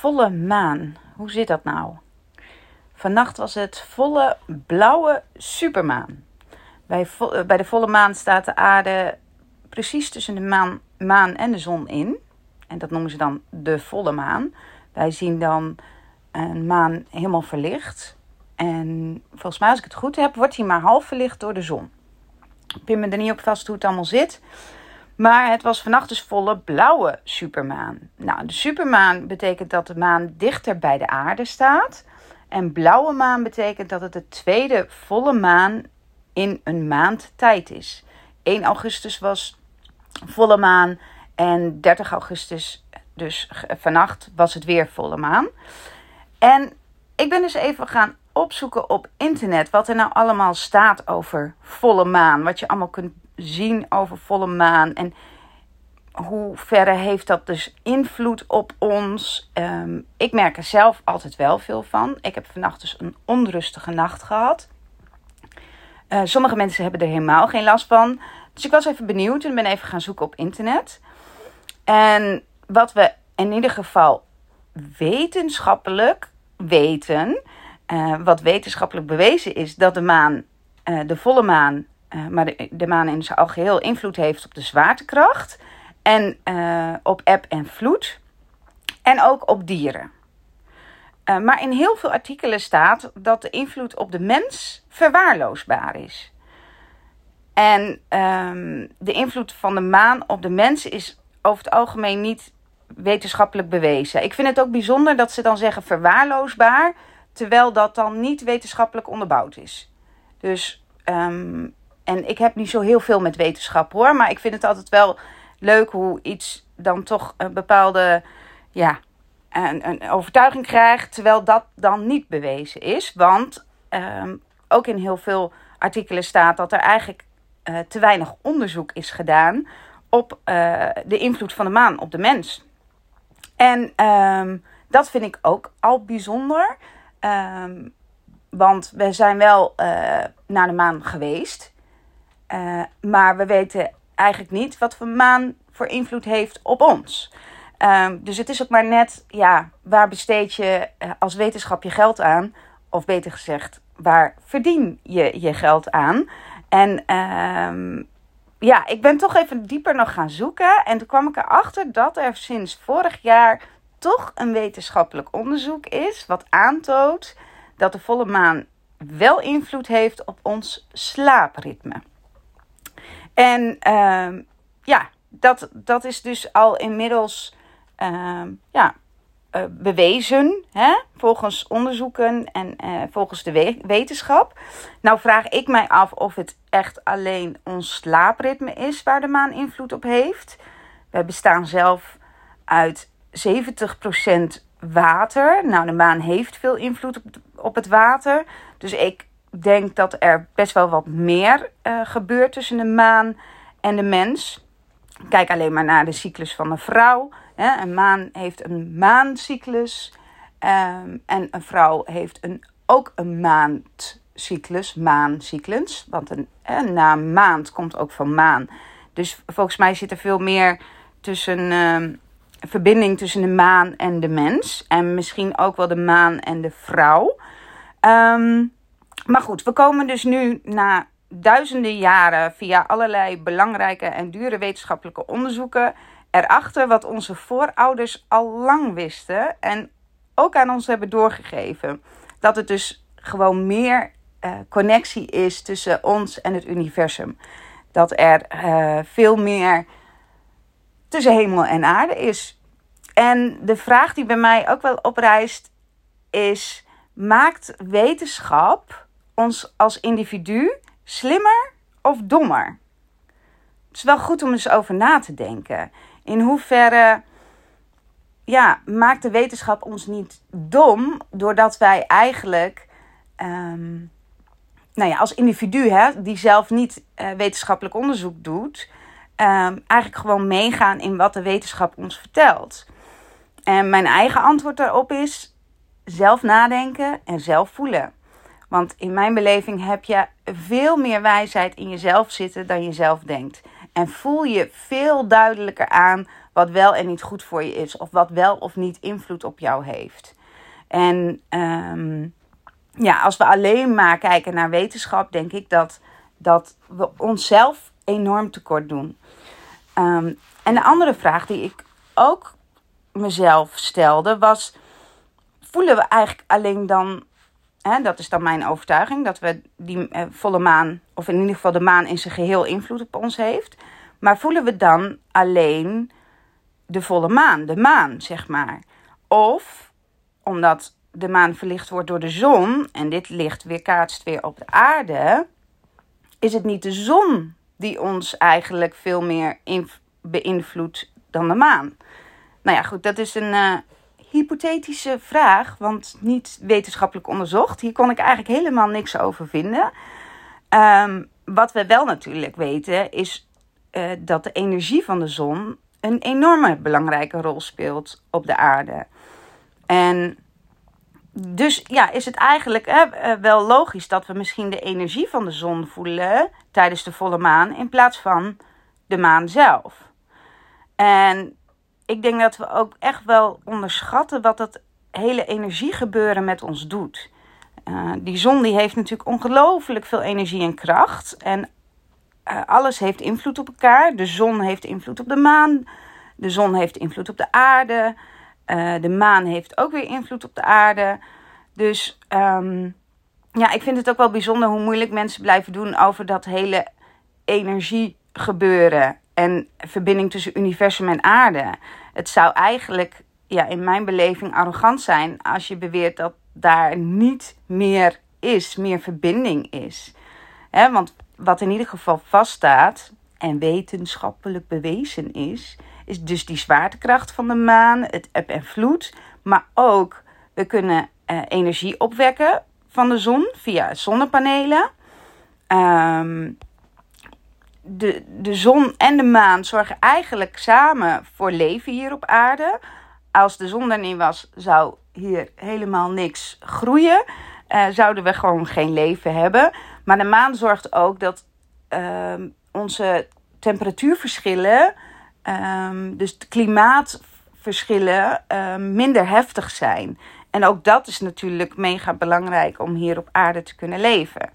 volle maan. Hoe zit dat nou? Vannacht was het volle blauwe supermaan. Bij, vo bij de volle maan staat de aarde precies tussen de maan, maan en de zon in. En dat noemen ze dan de volle maan. Wij zien dan een maan helemaal verlicht. En volgens mij, als ik het goed heb, wordt hij maar half verlicht door de zon. Ik pin me er niet op vast hoe het allemaal zit. Maar het was vannacht dus volle blauwe supermaan. Nou, de supermaan betekent dat de maan dichter bij de aarde staat. En blauwe maan betekent dat het de tweede volle maan in een maand tijd is. 1 augustus was volle maan en 30 augustus, dus vannacht, was het weer volle maan. En ik ben dus even gaan opzoeken op internet wat er nou allemaal staat over volle maan. Wat je allemaal kunt zien over volle maan. En hoe verre heeft dat dus invloed op ons? Um, ik merk er zelf altijd wel veel van. Ik heb vannacht dus een onrustige nacht gehad. Uh, sommige mensen hebben er helemaal geen last van. Dus ik was even benieuwd en ben even gaan zoeken op internet. En wat we in ieder geval wetenschappelijk weten, uh, wat wetenschappelijk bewezen is, dat de maan, uh, de volle maan, maar de, de maan in zijn algeheel invloed heeft op de zwaartekracht. En op eb en vloed. En ook op dieren. Maar in heel veel artikelen staat dat de invloed op de mens verwaarloosbaar is. En um, de invloed van de maan op de mens is over het algemeen niet wetenschappelijk bewezen. Ik vind het ook bijzonder dat ze dan zeggen verwaarloosbaar, terwijl dat dan niet wetenschappelijk onderbouwd is. Dus, um, en ik heb niet zo heel veel met wetenschap hoor, maar ik vind het altijd wel leuk hoe iets dan toch een bepaalde ja, een, een overtuiging krijgt, terwijl dat dan niet bewezen is. Want um, ook in heel veel artikelen staat dat er eigenlijk uh, te weinig onderzoek is gedaan op uh, de invloed van de maan op de mens. En um, dat vind ik ook al bijzonder. Um, want we zijn wel uh, naar de maan geweest. maar we weten eigenlijk niet wat voor maan voor invloed heeft op ons. Um, dus het is ook maar net, ja, waar besteed je uh, als wetenschap je geld aan? Of beter gezegd, waar verdien je je geld aan? En um, ja, ik ben toch even dieper nog gaan zoeken. En toen kwam ik erachter dat er sinds vorig jaar toch een wetenschappelijk onderzoek is. Wat aantoont dat de volle maan wel invloed heeft op ons slaapritme. En uh, ja, dat, dat is dus al inmiddels uh, ja, uh, bewezen, hè? volgens onderzoeken en uh, volgens de we wetenschap. Nou vraag ik mij af of het echt alleen ons slaapritme is waar de maan invloed op heeft. Wij bestaan zelf uit 70% water. Nou, de maan heeft veel invloed op, het water. Dus ik denk dat er best wel wat meer uh, gebeurt tussen de maan en de mens. Kijk alleen maar naar de cyclus van een vrouw. Hè. Een maan heeft een maancyclus. Um, en een vrouw heeft een, ook een maandcyclus, maancyclus. Want een, een maand komt ook van maan. Dus volgens mij zit er veel meer tussen, um, verbinding tussen de maan en de mens. En misschien ook wel de maan en de vrouw. Um, maar goed, we komen dus nu na duizenden jaren via allerlei belangrijke en dure wetenschappelijke onderzoeken erachter wat onze voorouders al lang wisten en ook aan ons hebben doorgegeven. Dat het dus gewoon meer uh, connectie is tussen ons en het universum. Dat er uh, veel meer tussen hemel en aarde is. En de vraag die bij mij ook wel oprijst is: maakt wetenschap ons als individu slimmer of dommer? Het is wel goed om eens over na te denken. In hoeverre ja, maakt de wetenschap ons niet dom doordat wij eigenlijk um, nou ja, als individu, hè, die zelf niet uh, wetenschappelijk onderzoek doet, um, eigenlijk gewoon meegaan in wat de wetenschap ons vertelt. En mijn eigen antwoord daarop is zelf nadenken en zelf voelen. Want in mijn beleving heb je veel meer wijsheid in jezelf zitten dan je zelf denkt. En voel je veel duidelijker aan wat wel en niet goed voor je is, of wat wel of niet invloed op jou heeft. En ehm, ja, als we alleen maar kijken naar wetenschap, denk ik dat, dat we onszelf enorm tekort doen. Ehm, en de andere vraag die ik ook mezelf stelde was: voelen we eigenlijk alleen dan, hè, dat is dan mijn overtuiging, dat we die eh, volle maan, of in ieder geval de maan in zijn geheel invloed op ons heeft. Maar voelen we dan alleen de volle maan, de maan, zeg maar? Of omdat de maan verlicht wordt door de zon en dit licht weer kaatst weer op de aarde, is het niet de zon die ons eigenlijk veel meer beïnvloedt dan de maan? Nou ja, goed, dat is een uh, hypothetische vraag, want niet wetenschappelijk onderzocht. Hier kon ik eigenlijk helemaal niks over vinden. Um, wat we wel natuurlijk weten is uh, dat de energie van de zon een enorme belangrijke rol speelt op de aarde. En dus ja, is het eigenlijk hè, eh, wel logisch dat we misschien de energie van de zon voelen tijdens de volle maan in plaats van de maan zelf. En ik denk dat we ook echt wel onderschatten wat dat hele energiegebeuren met ons doet. Uh, die zon die heeft natuurlijk ongelooflijk veel energie en kracht. En uh, alles heeft invloed op elkaar. De zon heeft invloed op de maan. De zon heeft invloed op de aarde. Uh, de maan heeft ook weer invloed op de aarde. Dus um, ja, ik vind het ook wel bijzonder hoe moeilijk mensen blijven doen over dat hele energiegebeuren en verbinding tussen universum en aarde. Het zou eigenlijk, ja, in mijn beleving, arrogant zijn als je beweert dat daar niet meer is, meer verbinding is. Want wat in ieder geval vaststaat en wetenschappelijk bewezen is, is dus die zwaartekracht van de maan, het eb en vloed, maar ook we kunnen uh, energie opwekken van de zon via zonnepanelen. Um, de, de zon en de maan zorgen eigenlijk samen voor leven hier op aarde. Als de zon er niet was, zou hier helemaal niks groeien. Uh, zouden we gewoon geen leven hebben. Maar de maan zorgt ook dat uh, onze temperatuurverschillen, um, dus de klimaatverschillen, uh, minder heftig zijn. En ook dat is natuurlijk mega belangrijk om hier op aarde te kunnen leven.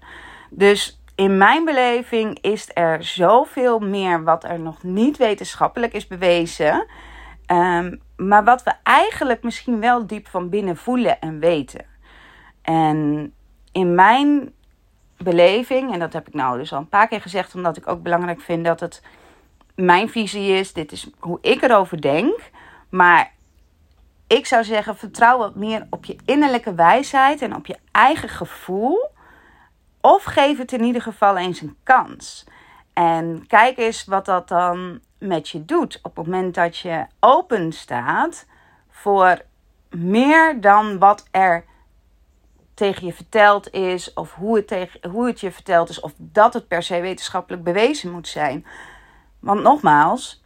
Dus in mijn beleving is er zoveel meer wat er nog niet wetenschappelijk is bewezen. Um, maar wat we eigenlijk misschien wel diep van binnen voelen en weten. En in mijn beleving, en dat heb ik nou dus al een paar keer gezegd, omdat ik ook belangrijk vind dat het mijn visie is. Dit is hoe ik erover denk. Maar ik zou zeggen, vertrouw wat meer op je innerlijke wijsheid en op je eigen gevoel. Of geef het in ieder geval eens een kans. En kijk eens wat dat dan met je doet op het moment dat je open staat voor meer dan wat er tegen je verteld is, of hoe het, hoe het je verteld is, of dat het per se wetenschappelijk bewezen moet zijn. Want nogmaals,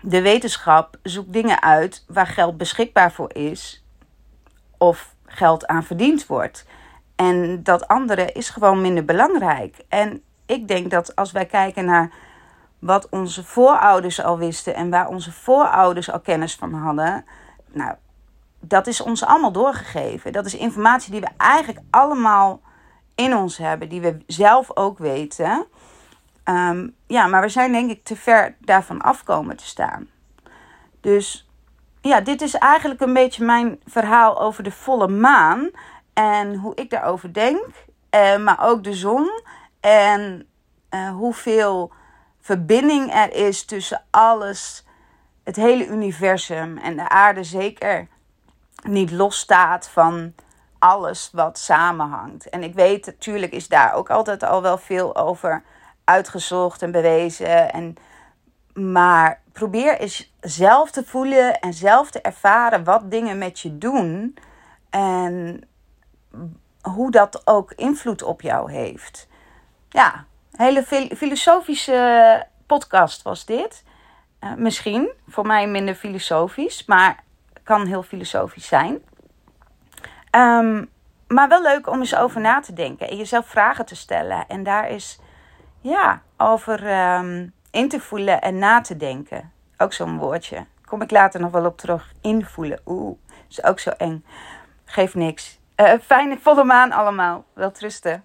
de wetenschap zoekt dingen uit waar geld beschikbaar voor is, of geld aan verdiend wordt. En dat andere is gewoon minder belangrijk. En ik denk dat als wij kijken naar wat onze voorouders al wisten en waar onze voorouders al kennis van hadden, nou, dat is ons allemaal doorgegeven. Dat is informatie die we eigenlijk allemaal in ons hebben, die we zelf ook weten. Ehm, ja, maar we zijn denk ik te ver daarvan afkomen te staan. Dus ja, dit is eigenlijk een beetje mijn verhaal over de volle maan en hoe ik daarover denk, uh, maar ook de zon en uh, hoeveel verbinding er is tussen alles, het hele universum en de aarde zeker niet losstaat van alles wat samenhangt. En ik weet, natuurlijk is daar ook altijd al wel veel over uitgezocht en bewezen. En, maar probeer eens zelf te voelen en zelf te ervaren wat dingen met je doen. En hoe dat ook invloed op jou heeft. Ja, hele filosofische podcast was dit. Uh, misschien, voor mij minder filosofisch, maar kan heel filosofisch zijn. Um, maar wel leuk om eens over na te denken en jezelf vragen te stellen. En daar is ja, over um, in te voelen en na te denken. Ook zo'n woordje. Kom ik later nog wel op terug. Invoelen. Oeh, is ook zo eng. Geeft niks. Uh, fijne volle maan allemaal. Wel trusten.